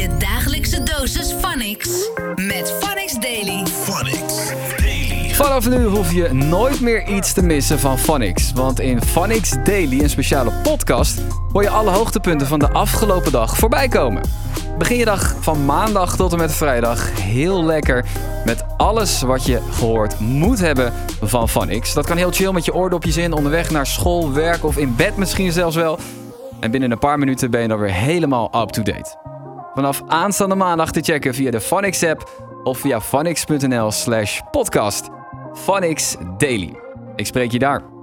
Je dagelijkse dosis Phonics met Phonics Daily. Vanaf nu hoef je nooit meer iets te missen van Phonics. Want in Phonics Daily, een speciale podcast, hoor je alle hoogtepunten van de afgelopen dag voorbij komen. Begin je dag van maandag tot en met vrijdag heel lekker met alles wat je gehoord moet hebben van Phonics. Dat kan heel chill met je oordopjes in, onderweg naar school, werk of in bed misschien zelfs wel. En binnen een paar minuten ben je dan weer helemaal up-to-date. Vanaf aanstaande maandag te checken via de Phonics app of via phonics.nl slash podcast. Phonics Daily. Ik spreek je daar.